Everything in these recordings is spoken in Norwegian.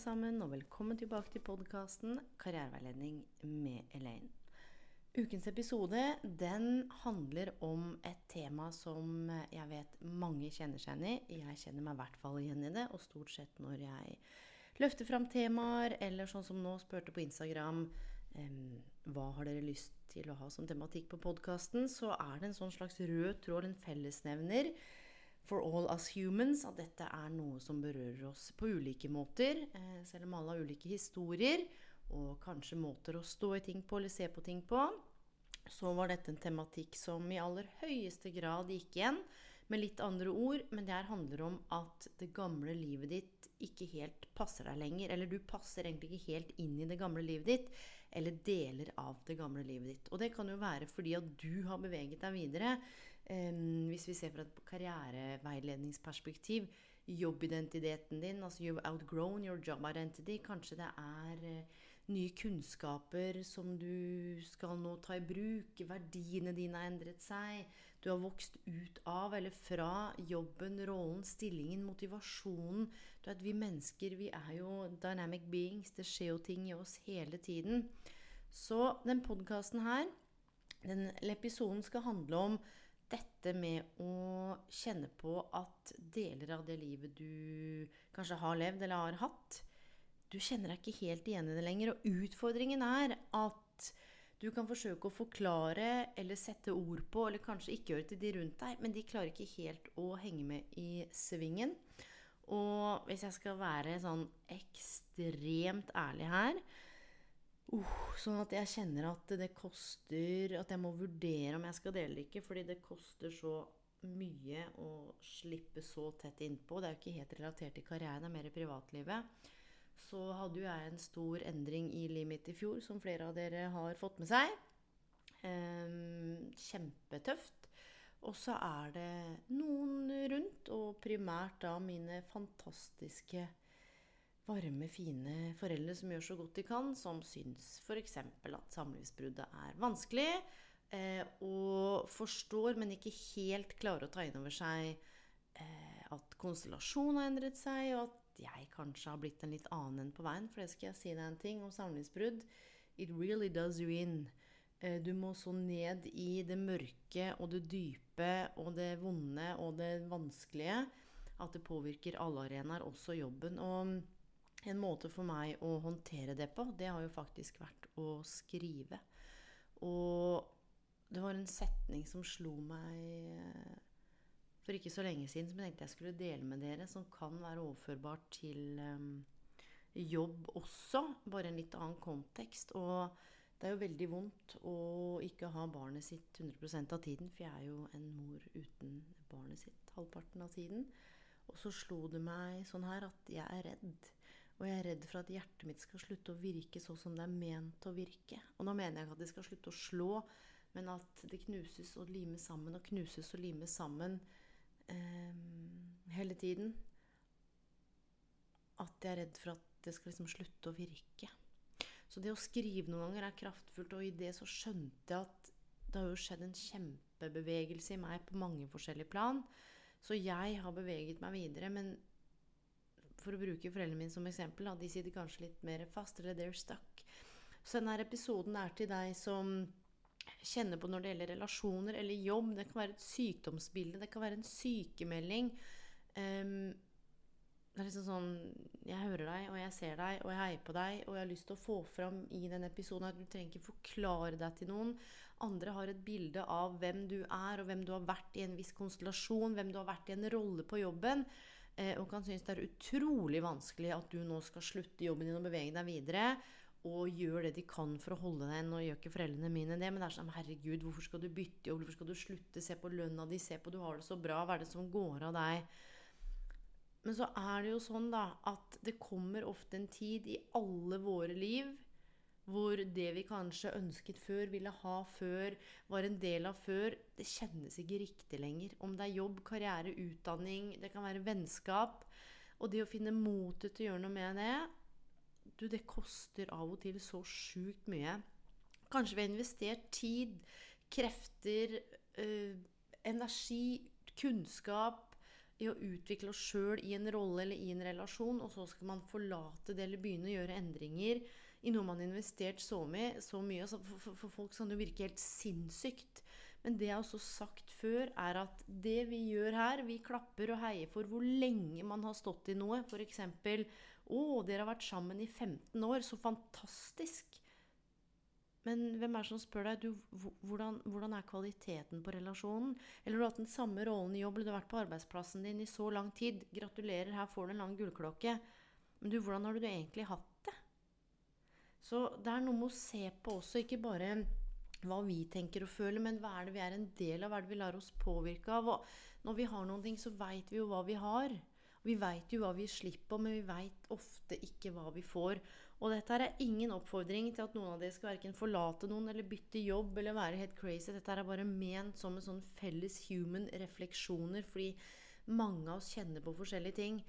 Sammen, og velkommen tilbake til podkasten Karriereveiledning med Elaine. Ukens episode den handler om et tema som jeg vet mange kjenner seg igjen i. Jeg kjenner meg i hvert fall igjen i det, og stort sett når jeg løfter fram temaer, eller sånn som nå spurte på Instagram hva har dere lyst til å ha som tematikk på podkasten, så er det en sånn slags rød tråd, en fellesnevner for all us humans, at dette er noe som berører oss på ulike måter, eh, selv om alle har ulike historier og kanskje måter å stå i ting på eller se på ting på, så var dette en tematikk som i aller høyeste grad gikk igjen, med litt andre ord, men det her handler om at det gamle livet ditt ikke helt passer deg lenger, eller du passer egentlig ikke helt inn i det gamle livet ditt, eller deler av det gamle livet ditt. Og det kan jo være fordi at du har beveget deg videre. Hvis vi ser fra et karriereveiledningsperspektiv, jobbidentiteten din, altså you've outgrown your job identity, kanskje det er eh, nye kunnskaper som du skal nå ta i bruk, verdiene dine har endret seg, du har vokst ut av eller fra jobben, rollen, stillingen, motivasjonen. Du vet, vi mennesker, vi er jo dynamic beings, det skjer jo ting i oss hele tiden. Så den podkasten her, den episoden skal handle om dette med å kjenne på at deler av det livet du kanskje har levd eller har hatt, du kjenner deg ikke helt igjen i det lenger. Og utfordringen er at du kan forsøke å forklare eller sette ord på, eller kanskje ikke gjøre til de rundt deg, men de klarer ikke helt å henge med i svingen. Og hvis jeg skal være sånn ekstremt ærlig her uh, Sånn at jeg kjenner at det koster At jeg må vurdere om jeg skal dele det ikke, fordi det koster så mye å slippe så tett innpå. Det er jo ikke helt relatert til karrieren, det er mer i privatlivet så hadde jo jeg en stor endring i livet mitt i fjor, som flere av dere har fått med seg. Um, kjempetøft. Og så er det noen rundt, og primært da mine fantastiske, varme, fine foreldre som gjør så godt de kan, som syns f.eks. at samlivsbruddet er vanskelig, eh, og forstår, men ikke helt klarer å ta inn over seg eh, at konstellasjonen har endret seg, og at jeg kanskje har blitt en litt annen enn på veien. For det skal jeg si deg en ting om samlivsbrudd. It really does you in. Eh, du må så ned i det mørke og det dype og det vonde og det vanskelige at det påvirker alle arenaer, også jobben. Og en måte for meg å håndtere det på, det har jo faktisk vært å skrive. Og det var en setning som slo meg eh, for ikke så lenge siden som jeg tenkte jeg skulle dele med dere, som kan være overførbart til um, jobb også, bare en litt annen kontekst. Og det er jo veldig vondt å ikke ha barnet sitt 100% av tiden, for jeg er jo en mor uten barnet sitt halvparten av tiden. Og så slo det meg sånn her at jeg er redd. Og jeg er redd for at hjertet mitt skal slutte å virke sånn som det er ment å virke. Og nå mener jeg ikke at det skal slutte å slå, men at det knuses og limes sammen og knuses og limes sammen eh, hele tiden. At jeg er redd for at det skal liksom slutte å virke. Så det å skrive noen ganger er kraftfullt, og i det så skjønte jeg at det har jo skjedd en kjempebevegelse i meg på mange forskjellige plan. Så jeg har beveget meg videre, men for å bruke foreldrene mine som eksempel, da, de sitter kanskje litt mer fast, eller they're stuck. Så denne episoden er til deg som kjenner på når det gjelder relasjoner eller jobb. Det kan være et sykdomsbilde, det kan være en sykemelding. Um, det er liksom sånn Jeg hører deg, og jeg ser deg, og jeg heier på deg, og jeg har lyst til å få fram i den episoden at du trenger ikke forklare deg til noen. Andre har et bilde av hvem du er, og hvem du har vært i en viss konstellasjon, hvem du har vært i en rolle på jobben, og kan synes det er utrolig vanskelig at du nå skal slutte jobben din og bevege deg videre. og gjør det de kan for å holde deg. Nå gjør ikke foreldrene mine det, men det er sånn Herregud, hvorfor skal du bytte jobb? Hvorfor skal du slutte? Se på lønna di. Se på du har det så bra. Hva er det som går av deg? Men så er det jo sånn, da, at det kommer ofte en tid i alle våre liv hvor det vi kanskje ønsket før, ville ha før, var en del av før, det kjennes ikke riktig lenger. Om det er jobb, karriere, utdanning, det kan være vennskap. Og det å finne motet til å gjøre noe med det, du, det koster av og til så sjukt mye. Kanskje vi har investert tid, krefter, øh, energi, kunnskap i å utvikle oss sjøl i en rolle eller i en relasjon, og så skal man forlate det eller begynne å gjøre endringer i noe man har investert så mye. Så mye altså for, for, folk kan det virke helt sinnssykt. Men det jeg har også sagt før, er at det vi gjør her Vi klapper og heier for hvor lenge man har stått i noe. F.eks.: 'Å, dere har vært sammen i 15 år. Så fantastisk.' Men hvem er det som spør deg du, hvordan, hvordan, er kvaliteten på relasjonen? Eller du har hatt den samme rollen i jobb, eller du har vært på arbeidsplassen din i så lang tid. Gratulerer, her får du en lang gullklokke. Men du, hvordan har du egentlig hatt så det er noe med å se på også, ikke bare hva vi tenker og føler, men hva er det vi er en del av, hva er det vi lar oss påvirke av. Og når vi har noen ting, så veit vi jo hva vi har. Vi veit jo hva vi slipper, men vi veit ofte ikke hva vi får. Og dette er ingen oppfordring til at noen av dere skal verken forlate noen eller bytte jobb eller være helt crazy. Dette er bare ment som en sånn felles human refleksjoner, fordi mange av oss kjenner på forskjellige ting.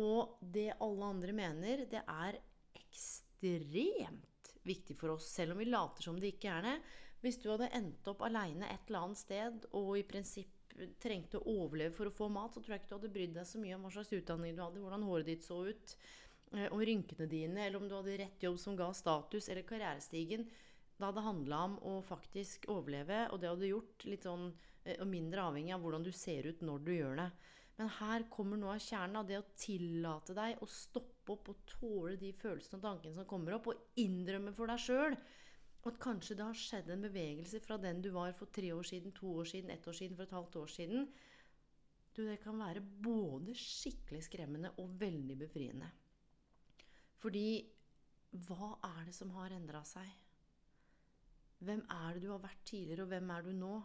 Og det alle andre mener, det er ekstremt ekstremt viktig for oss, selv om vi later som det ikke er det. Hvis du hadde endt opp aleine et eller annet sted og i prinsipp trengte å overleve for å få mat, så tror jeg ikke du hadde brydd deg så mye om hva slags utdanning du hadde, hvordan håret ditt så ut, eh, om rynkene dine, eller om du hadde rett jobb som ga status, eller karrierestigen. Da det handla om å faktisk overleve, og det hadde gjort litt sånn eh, og mindre avhengig av hvordan du ser ut når du gjør det. Men her kommer noe av kjernen av det å tillate deg å stoppe opp og tåle de følelsene og tankene som kommer opp, og innrømme for deg sjøl at kanskje det har skjedd en bevegelse fra den du var for tre år siden, to år siden, ett år siden, for et halvt år siden. Du, det kan være både skikkelig skremmende og veldig befriende. Fordi hva er det som har endra seg? Hvem er det du har vært tidligere, og hvem er du nå?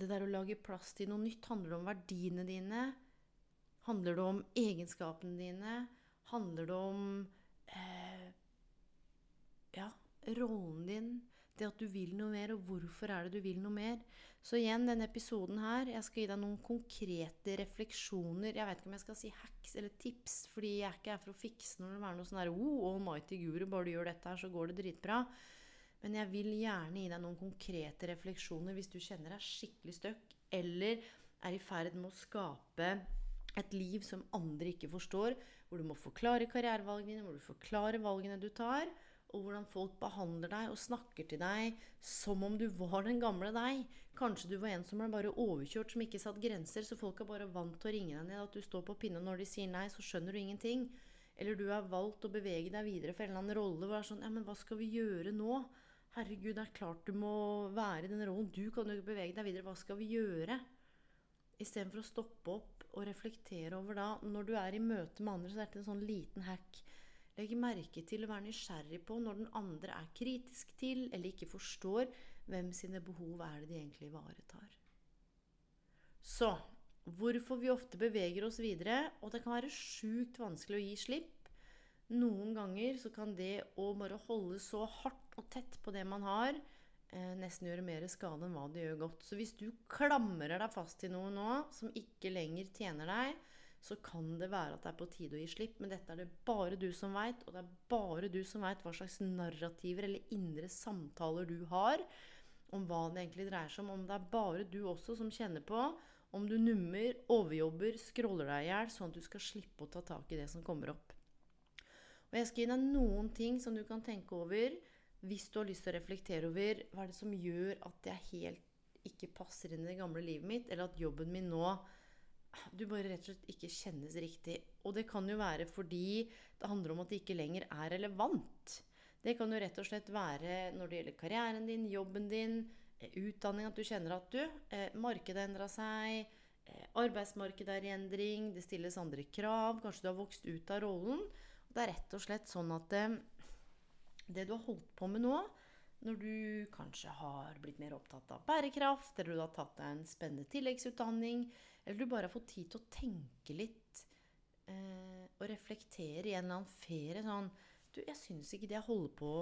det der å lage plass til noe nytt, handler det om verdiene dine? Handler det om egenskapene dine? Handler det om eh, ja, rollen din? Det at du vil noe mer, og hvorfor er det du vil noe mer? Så igjen, denne episoden her, jeg skal gi deg noen konkrete refleksjoner. Jeg vet ikke om jeg skal si hacks eller tips, fordi jeg er ikke her for å fikse når det er noe sånn der, oh, almighty guru, bare du gjør dette her, så går det dritbra. Men jeg vil gjerne gi deg noen konkrete refleksjoner hvis du kjenner deg skikkelig støkk, eller er i ferd med å skape et liv som andre ikke forstår, hvor du må forklare karrierevalgene, hvor du forklarer valgene du tar, og hvordan folk behandler deg og snakker til deg som om du var den gamle deg. Kanskje du var en som ble bare overkjørt, som ikke satt grenser, så folk er bare vant til å ringe deg ned. At du står på pinne når de sier nei, så skjønner du ingenting. Eller du har valgt å bevege deg videre for en eller annen rolle hvor det er sånn Ja, men hva skal vi gjøre nå? Herregud, det er klart du må være i den rollen. Du kan jo bevege deg videre. Hva skal vi gjøre? Istedenfor å stoppe opp og reflektere over da Når du er i møte med andre, så er det en sånn liten hack. Legg merke til å være nysgjerrig på når den andre er kritisk til eller ikke forstår hvem sine behov er det de egentlig ivaretar. Så hvorfor vi ofte beveger oss videre, og det kan være sjukt vanskelig å gi slipp. Noen ganger så kan det å bare holde så hardt og tett på det man har, nesten gjøre mer skade enn hva det gjør godt. Så hvis du klamrer deg fast til noe nå som ikke lenger tjener deg, så kan det være at det er på tide å gi slipp. Men dette er det bare du som veit, og det er bare du som veit hva slags narrativer eller indre samtaler du har om hva det egentlig dreier seg om. Om det er bare du også som kjenner på om du nummer, overjobber, scroller deg i hjel, sånn at du skal slippe å ta tak i det som kommer opp. Og jeg skal gi deg noen ting som du kan tenke over hvis du har lyst til å reflektere over hva er det som gjør at jeg helt ikke passer inn i det gamle livet mitt, eller at jobben min nå du bare rett og slett ikke kjennes riktig. Og det kan jo være fordi det handler om at det ikke lenger er relevant. Det kan jo rett og slett være når det gjelder karrieren din, jobben din, eh, utdanning, at du kjenner at du eh, Markedet endra seg, eh, arbeidsmarkedet er i endring, det stilles andre krav, kanskje du har vokst ut av rollen. Det er rett og slett sånn at eh, det du har holdt på med nå, når du kanskje har blitt mer opptatt av bærekraft, eller du har tatt deg en spennende tilleggsutdanning, eller du bare har fått tid til å tenke litt eh, og reflektere i en eller annen ferie sånn Du, jeg syns ikke det jeg holder på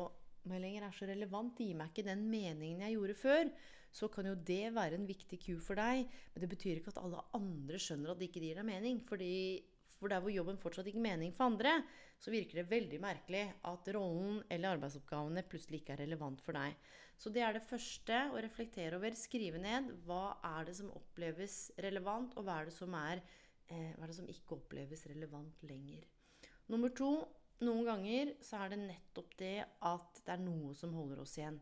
med lenger, er så relevant. Det gir meg ikke den meningen jeg gjorde før. Så kan jo det være en viktig cue for deg. Men det betyr ikke at alle andre skjønner at det ikke gir deg mening. Fordi for der hvor jobben fortsatt gir mening for andre, så virker det veldig merkelig at rollen eller arbeidsoppgavene plutselig ikke er relevant for deg. Så det er det første å reflektere over. Skrive ned hva er det som oppleves relevant, og hva er det som, er, eh, hva er det som ikke oppleves relevant lenger. Nummer to noen ganger så er det nettopp det at det er noe som holder oss igjen.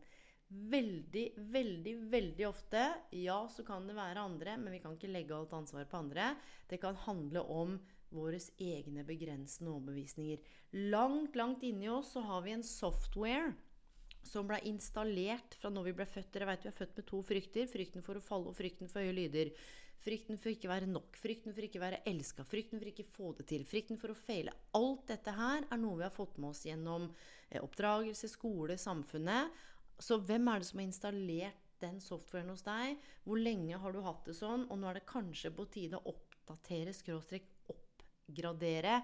Veldig, veldig, veldig ofte, ja, så kan det være andre, men vi kan ikke legge alt ansvaret på andre. Det kan handle om våre egne begrensende overbevisninger. Langt, langt inni oss så har vi en software som ble installert fra når vi ble født. Dere vet vi er født med to frykter. Frykten for å falle og frykten for høye lyder. Frykten for ikke være nok, frykten for ikke være elska, frykten for ikke få det til, frykten for å feile. Alt dette her er noe vi har fått med oss gjennom eh, oppdragelse, skole, samfunnet. Så hvem er det som har installert den softwaren hos deg? Hvor lenge har du hatt det sånn? Og nå er det kanskje på tide å oppdatere, skråstrek oppgradere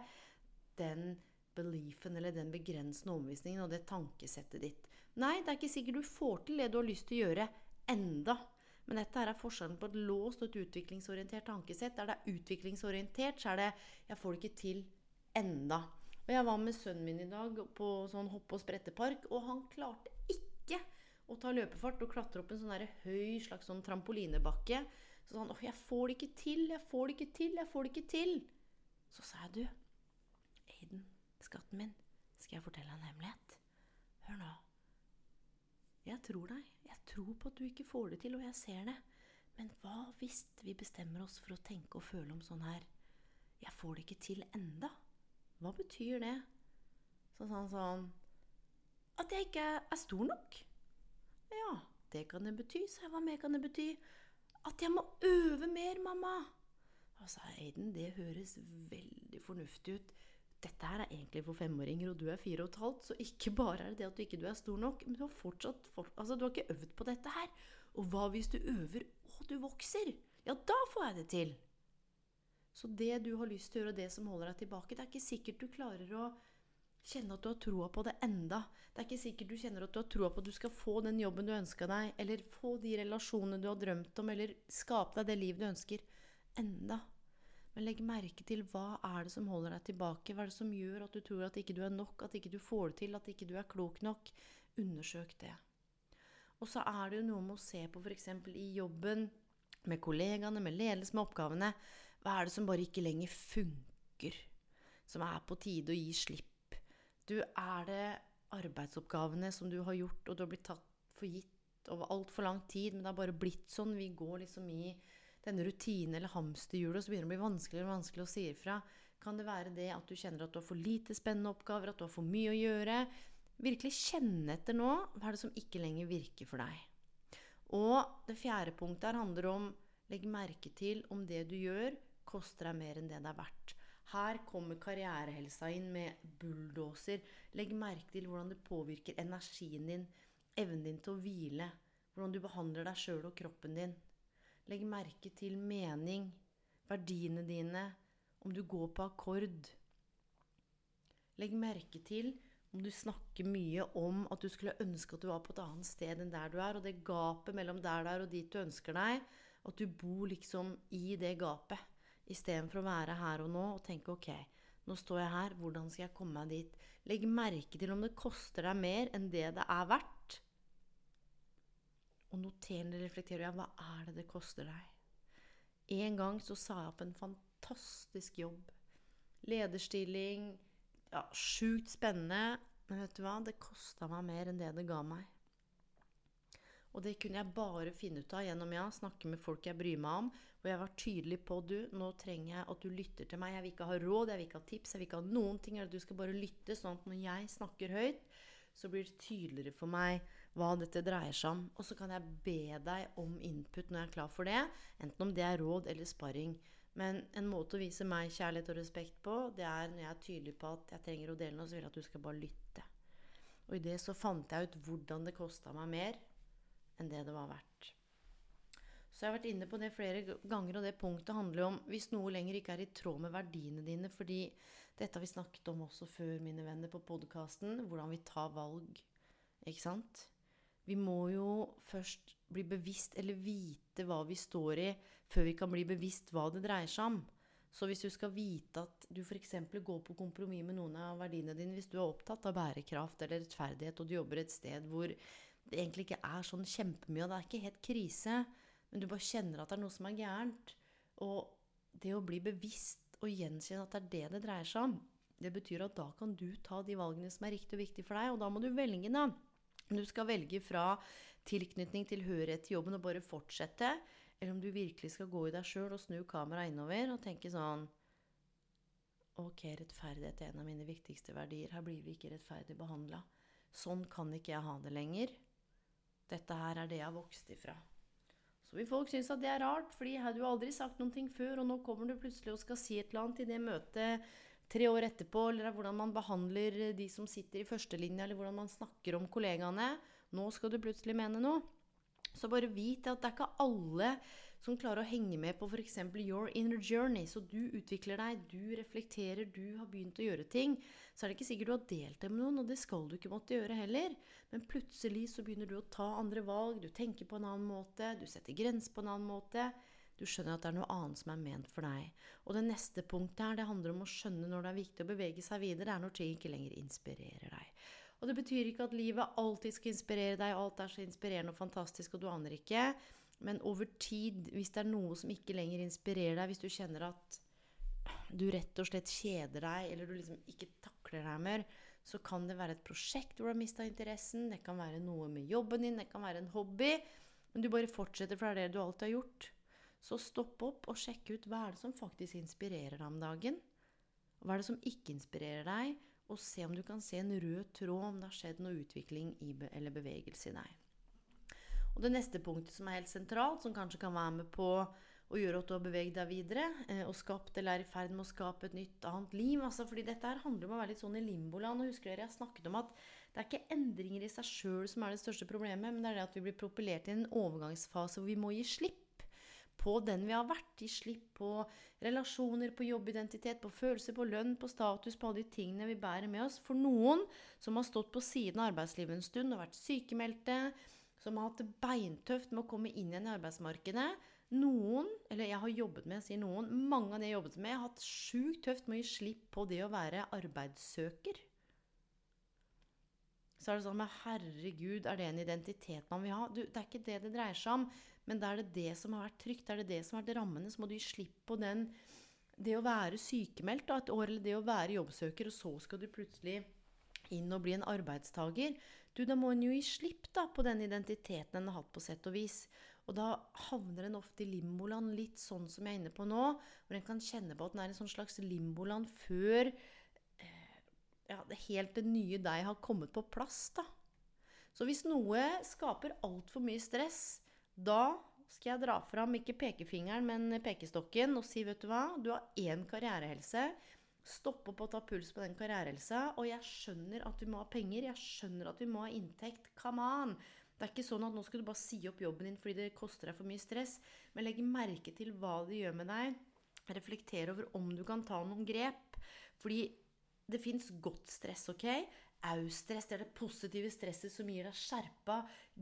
den beliefen eller den begrensende overbevisningen og det tankesettet ditt. Nei, det er ikke sikkert du får til det du har lyst til å gjøre enda. Men dette her er forskjellen på et låst og et utviklingsorientert tankesett. Der det er utviklingsorientert, så er det 'jeg får det ikke til enda'. Og jeg var med sønnen min i dag på sånn hoppe- og sprettepark, og han klarte ikke å ta løpefart og klatre opp en sånn høy slags sånn trampolinebakke. Så han 'Å, jeg får det ikke til, jeg får det ikke til, jeg får det ikke til'. Så sa jeg, du, Aiden, skatten min, skal jeg fortelle en hemmelighet? Hør nå. Jeg tror deg. Jeg tror på at du ikke får det til, og jeg ser det. Men hva hvis vi bestemmer oss for å tenke og føle om sånn her Jeg får det ikke til enda. Hva betyr det? Så sa han sånn At jeg ikke er stor nok. Ja, det kan det bety, sa jeg. Hva mer kan det bety? At jeg må øve mer, mamma. Og sa Aiden, det høres veldig fornuftig ut dette her er egentlig for femåringer, og du er fire og et halvt, så ikke bare er det det at du ikke er stor nok, men du har fortsatt for, altså du har ikke øvd på dette her. Og hva hvis du øver og du vokser? Ja, da får jeg det til. Så det du har lyst til å gjøre, og det som holder deg tilbake, det er ikke sikkert du klarer å kjenne at du har troa på det enda. Det er ikke sikkert du kjenner at du har troa på at du skal få den jobben du ønska deg, eller få de relasjonene du har drømt om, eller skape deg det livet du ønsker, enda. Men legg merke til hva er det som holder deg tilbake? Hva er det som gjør at du tror at ikke du er nok, at ikke du får det til, at ikke du er klok nok? Undersøk det. Og så er det jo noe med å se på f.eks. i jobben, med kollegaene, med ledelse, med oppgavene. Hva er det som bare ikke lenger funker? Som er på tide å gi slipp? Du, er det arbeidsoppgavene som du har gjort, og du har blitt tatt for gitt over altfor lang tid, men det har bare blitt sånn? Vi går liksom i denne rutinen eller hamsterhjulet, så begynner det å bli vanskeligere og vanskeligere å si ifra. Kan det være det at du kjenner at du har for lite spennende oppgaver, at du har for mye å gjøre? Virkelig kjenne etter nå hva er det som ikke lenger virker for deg. Og det fjerde punktet her handler om legg merke til om det du gjør, koster deg mer enn det det er verdt. Her kommer karrierehelsa inn med bulldoser. Legg merke til hvordan det påvirker energien din, evnen din til å hvile, hvordan du behandler deg sjøl og kroppen din. Legg merke til mening, verdiene dine, om du går på akkord. Legg merke til om du snakker mye om at du skulle ønske at du var på et annet sted enn der du er, og det gapet mellom der du er og dit du ønsker deg, at du bor liksom i det gapet, istedenfor å være her og nå og tenke ok, nå står jeg her, hvordan skal jeg komme meg dit? Legg merke til om det koster deg mer enn det det er verdt. Og noterende reflekterer ja, hva er det det koster deg? En gang så sa jeg opp en fantastisk jobb. Lederstilling. Ja, sjukt spennende. Men vet du hva? Det kosta meg mer enn det det ga meg. Og det kunne jeg bare finne ut av gjennom ja, snakke med folk jeg bryr meg om. Og jeg var tydelig på du, nå trenger jeg at du lytter til meg. Jeg vil ikke ha råd, jeg vil ikke ha tips, jeg vil ikke ha noen ting. Du skal bare lytte, sånn at når jeg snakker høyt, så blir det tydeligere for meg hva dette dreier seg om. Og så kan jeg be deg om input når jeg er klar for det, enten om det er råd eller sparring. Men en måte å vise meg kjærlighet og respekt på, det er når jeg er tydelig på at jeg trenger å dele noe, så vil jeg at du skal bare lytte. Og i det så fant jeg ut hvordan det kosta meg mer enn det det var verdt. Så jeg har vært inne på det flere ganger, og det punktet handler om hvis noe lenger ikke er i tråd med verdiene dine, fordi dette har vi snakket om også før, mine venner, på podkasten, hvordan vi tar valg. Ikke sant? Vi må jo først bli bevisst, eller vite hva vi står i, før vi kan bli bevisst hva det dreier seg om. Så hvis du skal vite at du f.eks. går på kompromiss med noen av verdiene dine, hvis du er opptatt av bærekraft eller rettferdighet, og du jobber et sted hvor det egentlig ikke er sånn kjempemye, og det er ikke helt krise, men du bare kjenner at det er noe som er gærent. Og det å bli bevisst og gjenkjenne at det er det det dreier seg om, det betyr at da kan du ta de valgene som er riktig og viktig for deg, og da må du velge, da. Du skal velge fra tilknytning, tilhørighet til jobben og bare fortsette, eller om du virkelig skal gå i deg sjøl og snu kameraet innover og tenke sånn Ok, rettferdighet er en av mine viktigste verdier. Her blir vi ikke rettferdig behandla. Sånn kan ikke jeg ha det lenger. Dette her er det jeg har vokst ifra. Så vil folk synes at det er rart, fordi jeg hadde jo aldri sagt noen ting før, og nå kommer du plutselig og skal si et eller annet i det møtet tre år etterpå, eller hvordan man behandler de som sitter i førstelinja, eller hvordan man snakker om kollegaene. Nå skal du plutselig mene noe. Så bare vit at det er ikke alle som klarer å henge med på f.eks. your inner journey. Så du utvikler deg, du reflekterer, du har begynt å gjøre ting. Så er det ikke sikkert du har delt det med noen, og det skal du ikke måtte gjøre heller. Men plutselig så begynner du å ta andre valg, du tenker på en annen måte, du setter grenser på en annen måte. Du skjønner at det er noe annet som er ment for deg. Og det neste punktet her, det handler om å skjønne når det er viktig å bevege seg videre. Det er når ting ikke lenger inspirerer deg. Og det betyr ikke at livet alltid skal inspirere deg, alt er så inspirerende og fantastisk, og du aner ikke. Men over tid, hvis det er noe som ikke lenger inspirerer deg, hvis du kjenner at du rett og slett kjeder deg, eller du liksom ikke takler deg mer, så kan det være et prosjekt hvor du har mista interessen, det kan være noe med jobben din, det kan være en hobby, men du bare fortsetter, for det er det du alltid har gjort. Så stopp opp og sjekk ut hva er det som faktisk inspirerer deg om dagen. Hva er det som ikke inspirerer deg? Og se om du kan se en rød tråd om det har skjedd noe utvikling i, eller bevegelse i deg. Og det neste punktet som er helt sentralt, som kanskje kan være med på å gjøre at du har beveget deg videre eh, og skapt eller er i ferd med å skape et nytt, annet liv. Altså, fordi dette her handler om å være litt sånn i limboland. Og husker dere jeg snakket om at det er ikke endringer i seg sjøl som er det største problemet, men det er det at vi blir propellert i en overgangsfase hvor vi må gi slipp på den vi har vært. Gi slipp på relasjoner, på jobbidentitet, på følelser, på lønn, på status, på alle de tingene vi bærer med oss. For noen som har stått på siden av arbeidslivet en stund og vært sykemeldte, som har hatt det beintøft med å komme inn igjen i arbeidsmarkedet. Noen, eller jeg har jobbet med, sier noen, mange av de jeg jobbet med, har hatt sjukt tøft med å gi slipp på det å være arbeidssøker. Så er det sånn men herregud, er det en identitet man vil ha? Du, det er ikke det det dreier seg om. Men da er det det som har vært trygt, er det det som har vært rammene, så må du gi slipp på den Det å være sykemeldt da, et år, eller det å være jobbsøker, og så skal du plutselig inn og bli en arbeidstaker. Du, da må en jo gi slipp da, på den identiteten en har hatt, på sett og vis. Og da havner en ofte i limboland, litt sånn som jeg er inne på nå, hvor en kan kjenne på at en er en sånn slags limboland før ja, helt det nye deg har kommet på plass. da. Så hvis noe skaper altfor mye stress, da skal jeg dra fram ikke pekefingeren, men pekestokken og si, vet du hva, du har én karrierehelse. Stopp opp og ta puls på den karrierehelsa. Og jeg skjønner at vi må ha penger. Jeg skjønner at vi må ha inntekt. Come on! Det er ikke sånn at nå skal du bare si opp jobben din fordi det koster deg for mye stress. Men legg merke til hva det gjør med deg. Reflekter over om du kan ta noen grep. Fordi det fins godt stress, OK? Au-stress, det er det positive stresset som gir deg skjerpa,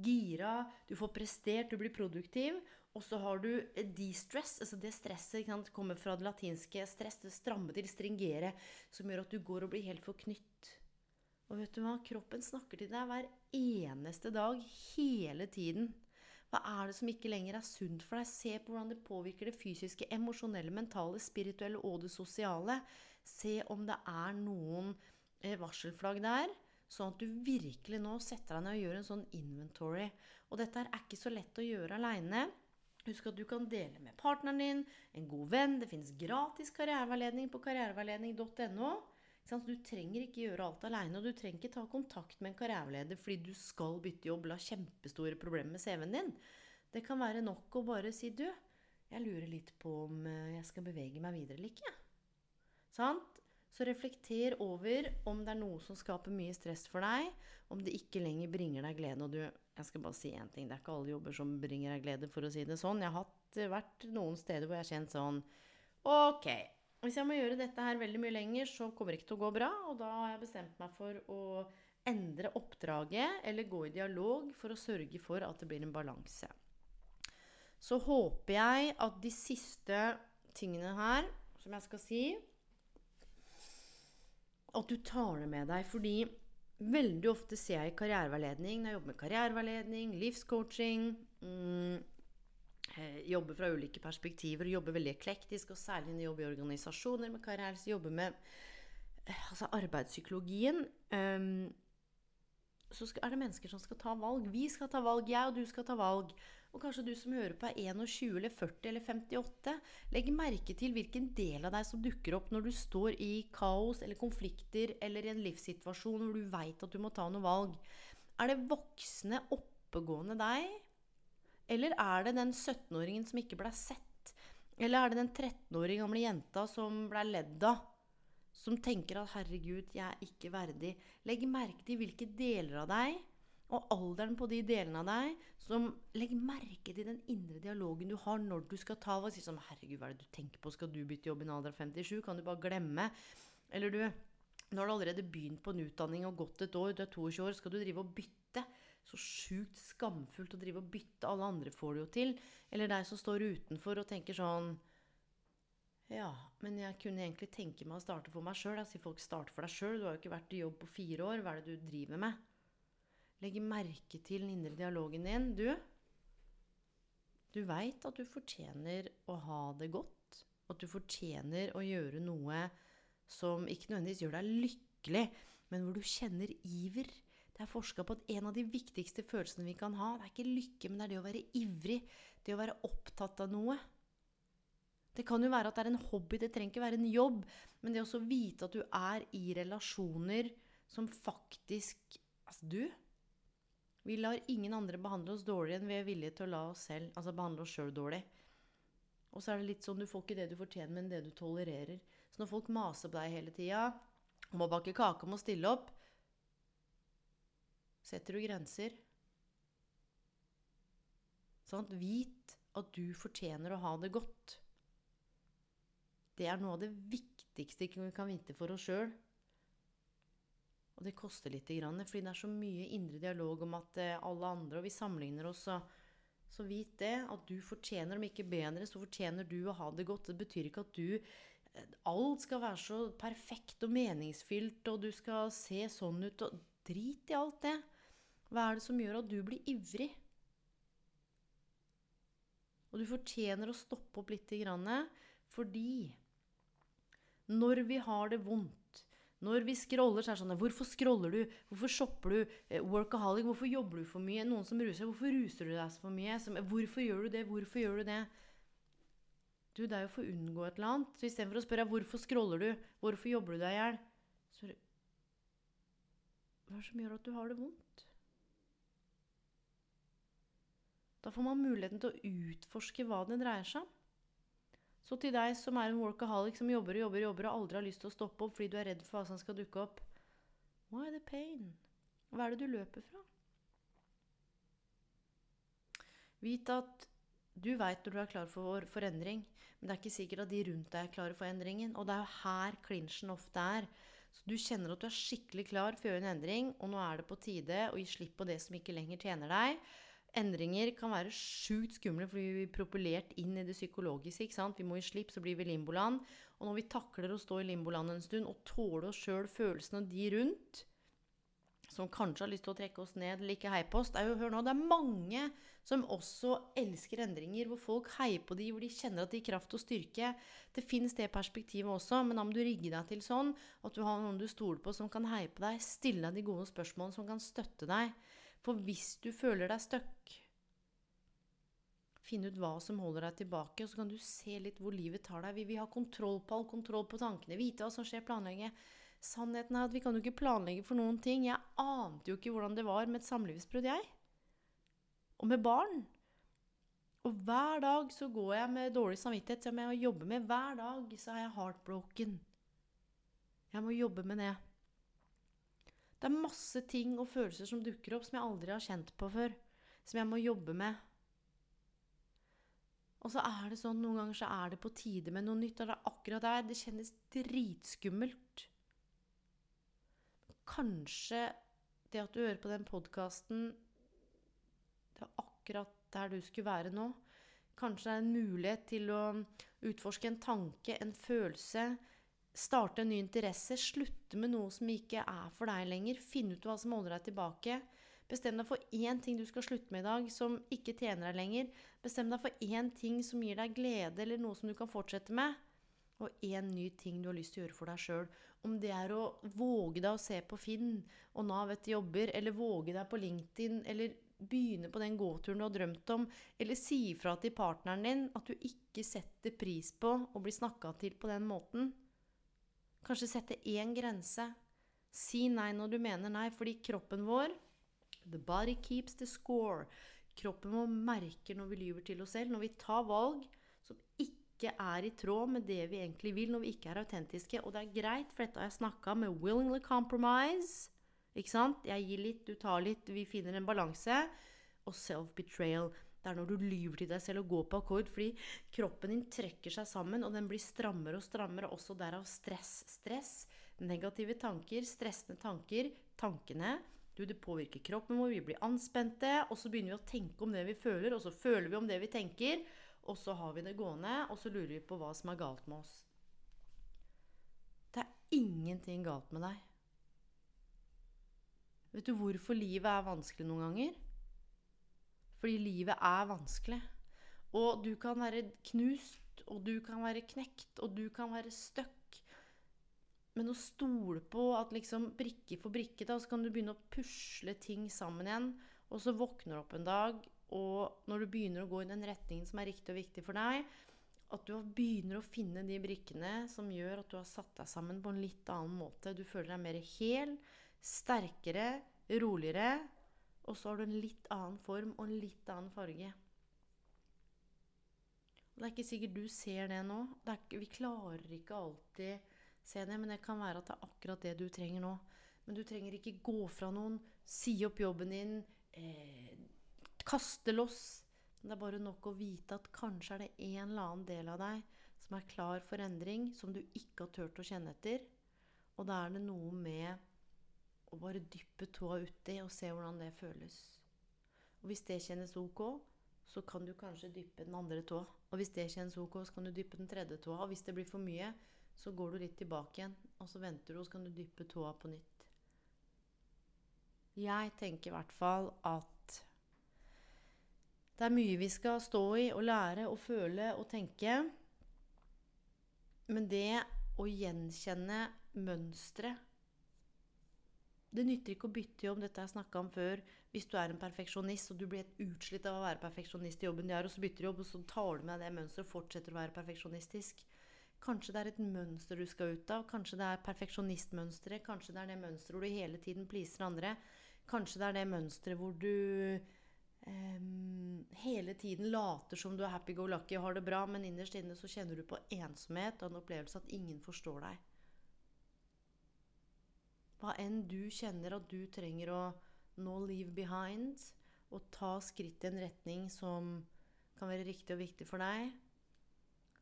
gira, du får prestert, du blir produktiv. Og så har du de-stress, altså det stresset kan komme fra det latinske stress, det stramme til, stringere, som gjør at du går og blir helt forknytt. Og vet du hva? Kroppen snakker til deg hver eneste dag, hele tiden. Hva er det som ikke lenger er sunt for deg? Se på hvordan det påvirker det fysiske, emosjonelle, mentale, spirituelle og det sosiale. Se om det er noen Eh, varselflagg der. Sånn at du virkelig nå setter deg ned og gjør en sånn inventory. Og dette er ikke så lett å gjøre aleine. Husk at du kan dele med partneren din, en god venn. Det finnes gratis karriereveiledning på karriereveiledning.no. Du trenger ikke gjøre alt aleine, og du trenger ikke ta kontakt med en karriereleder fordi du skal bytte jobb eller har kjempestore problemer med CV-en din. Det kan være nok å bare si du, jeg lurer litt på om eh, jeg skal bevege meg videre eller ikke. Sant? Så reflekter over om det er noe som skaper mye stress for deg, om det ikke lenger bringer deg glede. Og du, jeg skal bare si én ting, det er ikke alle jobber som bringer deg glede, for å si det sånn. Jeg har hatt, vært noen steder hvor jeg har kjent sånn Ok, hvis jeg må gjøre dette her veldig mye lenger, så kommer det ikke til å gå bra. Og da har jeg bestemt meg for å endre oppdraget eller gå i dialog for å sørge for at det blir en balanse. Så håper jeg at de siste tingene her som jeg skal si At du tar det med deg. Fordi veldig ofte ser jeg i karriereveiledning, når jeg jobber med karriereveiledning, livscoaching mm, eh, Jobber fra ulike perspektiver og jobber veldig eklektisk. Og særlig når jeg jobber i organisasjoner med karriere, så jobber med eh, altså arbeidspsykologien. Um, så er det mennesker som skal ta valg. Vi skal ta valg, jeg og du skal ta valg. Og kanskje du som hører på er 21 eller 40 eller 58. Legg merke til hvilken del av deg som dukker opp når du står i kaos eller konflikter eller i en livssituasjon hvor du veit at du må ta noe valg. Er det voksne, oppegående deg? Eller er det den 17-åringen som ikke ble sett? Eller er det den 13-åring gamle jenta som ble ledd av? Som tenker at 'herregud, jeg er ikke verdig'. Legg merke til hvilke deler av deg og alderen på de delene av deg som legger merke til den indre dialogen du har når du skal ta valg. Si sånn 'Herregud, hva er det du tenker på? Skal du bytte jobb i en alder av 57? Kan du bare glemme?' Eller du Nå har du allerede begynt på en utdanning og gått et år, du er 22 år, skal du drive og bytte? Så sjukt skamfullt å drive og bytte. Alle andre får det jo til. Eller deg som står utenfor og tenker sånn ja, men jeg kunne egentlig tenke meg å starte for meg sjøl. Jeg sier folk starter for deg sjøl. Du har jo ikke vært i jobb på fire år. Hva er det du driver med? Legge merke til den indre dialogen din. Du, du veit at du fortjener å ha det godt. At du fortjener å gjøre noe som ikke nødvendigvis gjør deg lykkelig, men hvor du kjenner iver. Det er forska på at en av de viktigste følelsene vi kan ha, det er ikke lykke, men det er det å være ivrig. Det å være opptatt av noe. Det kan jo være at det er en hobby, det trenger ikke være en jobb. Men det å vite at du er i relasjoner som faktisk Altså, du vi lar ingen andre behandle oss dårlig enn vi er villige til å la oss selv altså behandle oss sjøl dårlig. Og så er det litt sånn du får ikke det du fortjener, men det du tolererer. Så når folk maser på deg hele tida om å bake kake, om å stille opp Setter du grenser? Sånn, vit at du fortjener å ha det godt. Det er noe av det viktigste vi kan vite for oss sjøl. Og det koster litt, fordi det er så mye indre dialog om at eh, alle andre Og vi sammenligner oss, så, så vit det. At du fortjener, om ikke bedre, så fortjener du å ha det godt. Det betyr ikke at du eh, Alt skal være så perfekt og meningsfylt, og du skal se sånn ut og Drit i alt det. Hva er det som gjør at du blir ivrig? Og du fortjener å stoppe opp lite grann, fordi når vi har det vondt når vi scroller, så er det sånn Hvorfor scroller du? Hvorfor shopper du? Eh, workaholic. Hvorfor jobber du for mye? Noen som ruser. Hvorfor ruser du deg så for mye? Som, hvorfor gjør du det? Hvorfor gjør du det? Du, det er jo for å unngå et eller annet. Så istedenfor å spørre hvorfor scroller du, hvorfor jobber du deg i hjel, så Hva er det som gjør at du har det vondt? Da får man muligheten til å utforske hva det dreier seg om. Så til deg som er en workaholic som jobber og jobber og jobber og aldri har lyst til å stoppe opp fordi du er redd for hva som skal dukke opp Why the pain? Hva er det du løper fra? Vit at du veit når du er klar for forandring, men det er ikke sikkert at de rundt deg er klare for endringen. Og det er jo her klinsjen ofte er. Så du kjenner at du er skikkelig klar for å gjøre en endring, og nå er det på tide å gi slipp på det som ikke lenger tjener deg. Endringer kan være sjukt skumle fordi vi blir propellert inn i det psykologiske. ikke sant? Vi må i slipp, så blir vi limboland. Og når vi takler å stå i limboland en stund og tåle oss sjøl følelsene de rundt, som kanskje har lyst til å trekke oss ned eller ikke heier på oss Det er hør nå, det er mange som også elsker endringer, hvor folk heier på de, hvor de kjenner at de gir kraft og styrke. Det fins det perspektivet også, men da må du rigge deg til sånn at du har noen du stoler på, som kan heie på deg, stille deg de gode spørsmålene, som kan støtte deg. For hvis du føler deg stuck, finn ut hva som holder deg tilbake, og så kan du se litt hvor livet tar deg. Vi vil ha kontroll på all kontroll på tankene, vite hva som skjer, planlegge. Sannheten er at vi kan jo ikke planlegge for noen ting. Jeg ante jo ikke hvordan det var med et samlivsbrudd, jeg. Og med barn. Og hver dag så går jeg med dårlig samvittighet som jeg jobber med. Hver dag så er jeg heartbroken. Jeg må jobbe med det. Det er masse ting og følelser som dukker opp som jeg aldri har kjent på før. Som jeg må jobbe med. Og så er det sånn, noen ganger så er det på tide med noe nytt. Og det er akkurat der. Det kjennes dritskummelt. Kanskje det at du hører på den podkasten Det er akkurat der du skulle være nå. Kanskje det er en mulighet til å utforske en tanke, en følelse. Starte en ny interesse. Slutte med noe som ikke er for deg lenger. Finne ut hva som holder deg tilbake. Bestem deg for én ting du skal slutte med i dag, som ikke tjener deg lenger. Bestem deg for én ting som gir deg glede, eller noe som du kan fortsette med. Og én ny ting du har lyst til å gjøre for deg sjøl. Om det er å våge deg å se på Finn og Nav etter jobber, eller våge deg på LinkedIn, eller begynne på den gåturen du har drømt om, eller si ifra til partneren din at du ikke setter pris på å bli snakka til på den måten. Kanskje sette én grense. Si nei når du mener nei, fordi kroppen vår The body keeps the score. Kroppen vår merker når vi lyver til oss selv, når vi tar valg som ikke er i tråd med det vi egentlig vil, når vi ikke er autentiske. Og det er greit, for dette har jeg snakka med willingly compromise. Ikke sant? Jeg gir litt, du tar litt, vi finner en balanse. Og self-betrayal. Det er når du lyver til deg selv og går på akkord fordi kroppen din trekker seg sammen, og den blir strammere og strammere, også derav stress. Stress, negative tanker, stressende tanker, tankene du, det påvirker kroppen vår, vi blir anspente, og så begynner vi å tenke om det vi føler, og så føler vi om det vi tenker, og så har vi det gående, og så lurer vi på hva som er galt med oss. Det er ingenting galt med deg. Vet du hvorfor livet er vanskelig noen ganger? Fordi livet er vanskelig. Og du kan være knust, og du kan være knekt, og du kan være stuck. Men å stole på at liksom brikke for brikke, da, så kan du begynne å pusle ting sammen igjen. Og så våkner du opp en dag, og når du begynner å gå i den retningen som er riktig og viktig for deg, at du begynner å finne de brikkene som gjør at du har satt deg sammen på en litt annen måte. Du føler deg mer hel, sterkere, roligere. Og så har du en litt annen form og en litt annen farge. Og det er ikke sikkert du ser det nå. Det ikke, vi klarer ikke alltid se det, men det kan være at det er akkurat det du trenger nå. Men du trenger ikke gå fra noen, si opp jobben din, eh, kaste loss. Det er bare nok å vite at kanskje er det en eller annen del av deg som er klar for endring, som du ikke har turt å kjenne etter. Og da er det noe med å bare dyppe tåa uti og se hvordan det føles. Og hvis det kjennes ok, så kan du kanskje dyppe den andre tåa. Og hvis det kjennes ok, så kan du dyppe den tredje tåa. Og hvis det blir for mye, så går du litt tilbake igjen, og så venter du, og så kan du dyppe tåa på nytt. Jeg tenker i hvert fall at det er mye vi skal stå i og lære og føle og tenke. Men det å gjenkjenne mønstre Det nytter ikke å bytte jobb, dette har jeg snakka om før. Hvis du er en perfeksjonist og du blir helt utslitt av å være perfeksjonist i jobben du er, og så bytter du jobb, og så tar du med det mønsteret og fortsetter å være perfeksjonistisk. Kanskje det er et mønster du skal ut av. Kanskje det er perfeksjonistmønsteret. Kanskje det er det mønsteret hvor du hele tiden pleaser andre. Kanskje det er det mønsteret hvor du um, hele tiden later som du er happy-go-lucky og har det bra, men innerst inne så kjenner du på ensomhet og en opplevelse at ingen forstår deg. Hva enn du kjenner at du trenger å nå leave behind, og ta skritt i en retning som kan være riktig og viktig for deg.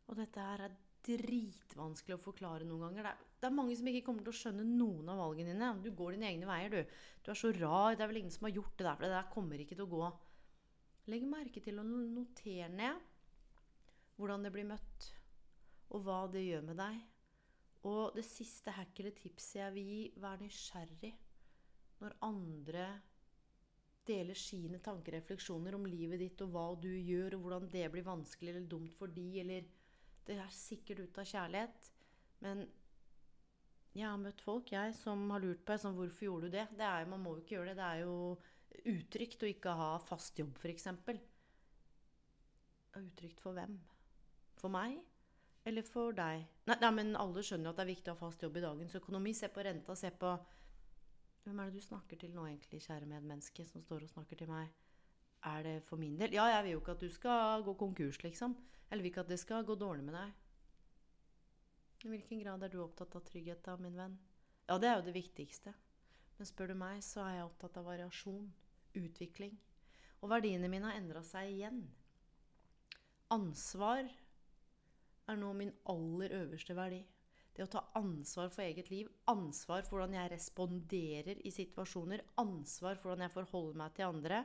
Og dette her er dritvanskelig å forklare noen ganger. Det er, det er, mange som ikke kommer til å skjønne noen av valgene dine. Du går dine egne veier, du. Du er så rar. Det er vel ingen som har gjort det der, for det der kommer ikke til å gå. Legg merke til å notere ned hvordan det blir møtt, og hva det gjør med deg. Og det siste hack eller tipset jeg vil gi, vær nysgjerrig når andre deler sine tanker og refleksjoner om livet ditt og hva du gjør, og hvordan det blir vanskelig eller dumt for de, eller det er sikkert ut av kjærlighet. Men jeg har møtt folk jeg, som har lurt på sånn, hvorfor gjorde du det. det er, man må jo ikke gjøre det. Det er jo utrygt å ikke ha fast jobb, f.eks. Utrygt for hvem? For meg? Eller for deg? Nei, nei, men alle skjønner at det er viktig å ha fast jobb i dagens økonomi. Se på renta, se på Hvem er det du snakker til nå, egentlig, kjære medmenneske, som står og snakker til meg? Er det for min del? Ja, jeg vil jo ikke at du skal gå konkurs, liksom. Eller vil ikke at det skal gå dårlig med deg. I hvilken grad er du opptatt av trygghet da, min venn? Ja, det er jo det viktigste. Men spør du meg, så er jeg opptatt av variasjon, utvikling. Og verdiene mine har endra seg igjen. Ansvar er nå min aller øverste verdi. Det å ta ansvar for eget liv, ansvar for hvordan jeg responderer i situasjoner, ansvar for hvordan jeg forholder meg til andre.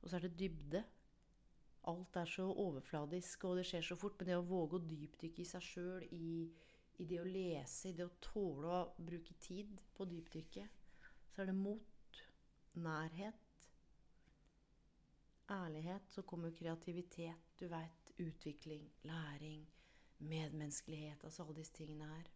Og så er det dybde. Alt er så overfladisk, og det skjer så fort. Men det å våge å dypdykke i seg sjøl, i, i, det å lese, i det å tåle å bruke tid på dypdykket, så er det mot, nærhet, ærlighet. Så kommer kreativitet, du veit, utvikling, læring, medmenneskelighet. Altså alle disse tingene her.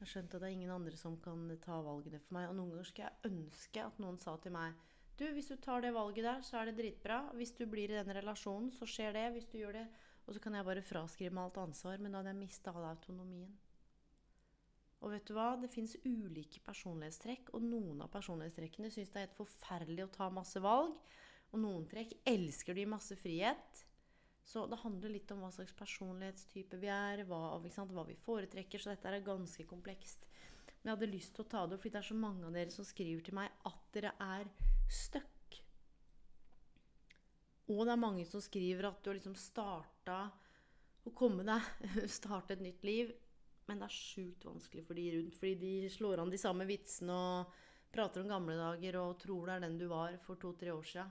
Jeg har skjønt at det er ingen andre som kan ta valgene for meg. Og noen ganger skal jeg ønske at noen sa til meg du, hvis du tar det valget der, så er det dritbra. Hvis du blir i den relasjonen, så skjer det. Hvis du gjør det Og så kan jeg bare fraskrive meg alt ansvar. Men da hadde jeg mista all autonomien. Og vet du hva? Det fins ulike personlighetstrekk, og noen av personlighetstrekkene syns det er helt forferdelig å ta masse valg. Og noen trekk elsker de masse frihet. Så det handler litt om hva slags personlighetstype vi er, hva, hva vi foretrekker. Så dette er ganske komplekst. Men jeg hadde lyst til å ta det opp, fordi det er så mange av dere som skriver til meg at dere er stuck. Og det er mange som skriver at du har liksom starta å komme deg Starte et nytt liv. Men det er sjukt vanskelig for de rundt, fordi de slår an de samme vitsene og prater om gamle dager og tror det er den du var for to-tre år sia,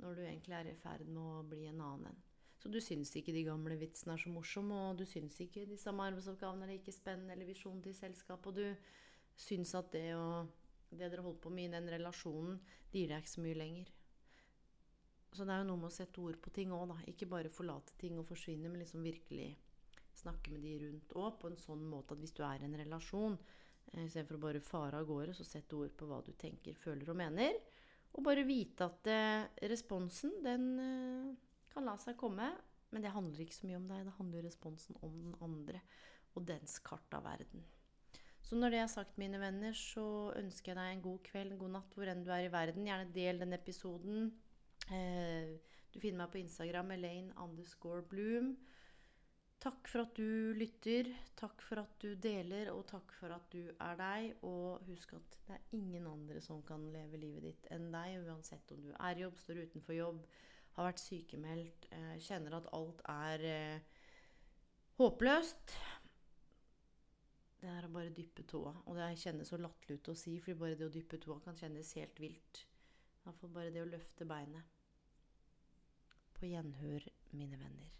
når du egentlig er i ferd med å bli en annen en. Så du syns ikke de gamle vitsene er så morsomme, og du syns ikke de samme arbeidsoppgavene er like spennende, eller visjonen til selskapet, og du syns at det det dere holdt på med i den relasjonen, det gir deg ikke så mye lenger. Så det er jo noe med å sette ord på ting òg, da. Ikke bare forlate ting og forsvinne, men liksom virkelig snakke med de rundt òg på en sånn måte at hvis du er i en relasjon, eh, istedenfor å bare fare av gårde, så sett ord på hva du tenker, føler og mener. Og bare vite at eh, responsen, den eh, kan la seg komme, men det handler ikke så mye om deg. Det handler responsen om den andre og dens kart av verden. Så når det er sagt, mine venner, så ønsker jeg deg en god kveld, en god natt hvor enn du er i verden. Gjerne del den episoden. Eh, du finner meg på Instagram, Elaine underscore Bloom. Takk for at du lytter, takk for at du deler, og takk for at du er deg. Og husk at det er ingen andre som kan leve livet ditt enn deg, uansett om du er i jobb, står utenfor jobb, har vært sykemeldt, eh, kjenner at alt er eh, håpløst. Det er å bare dyppe tåa. Og det kjennes så latterlig ut å si, for bare det å dyppe tåa kan kjennes helt vilt. Iallfall bare det å løfte beinet. På gjenhør, mine venner.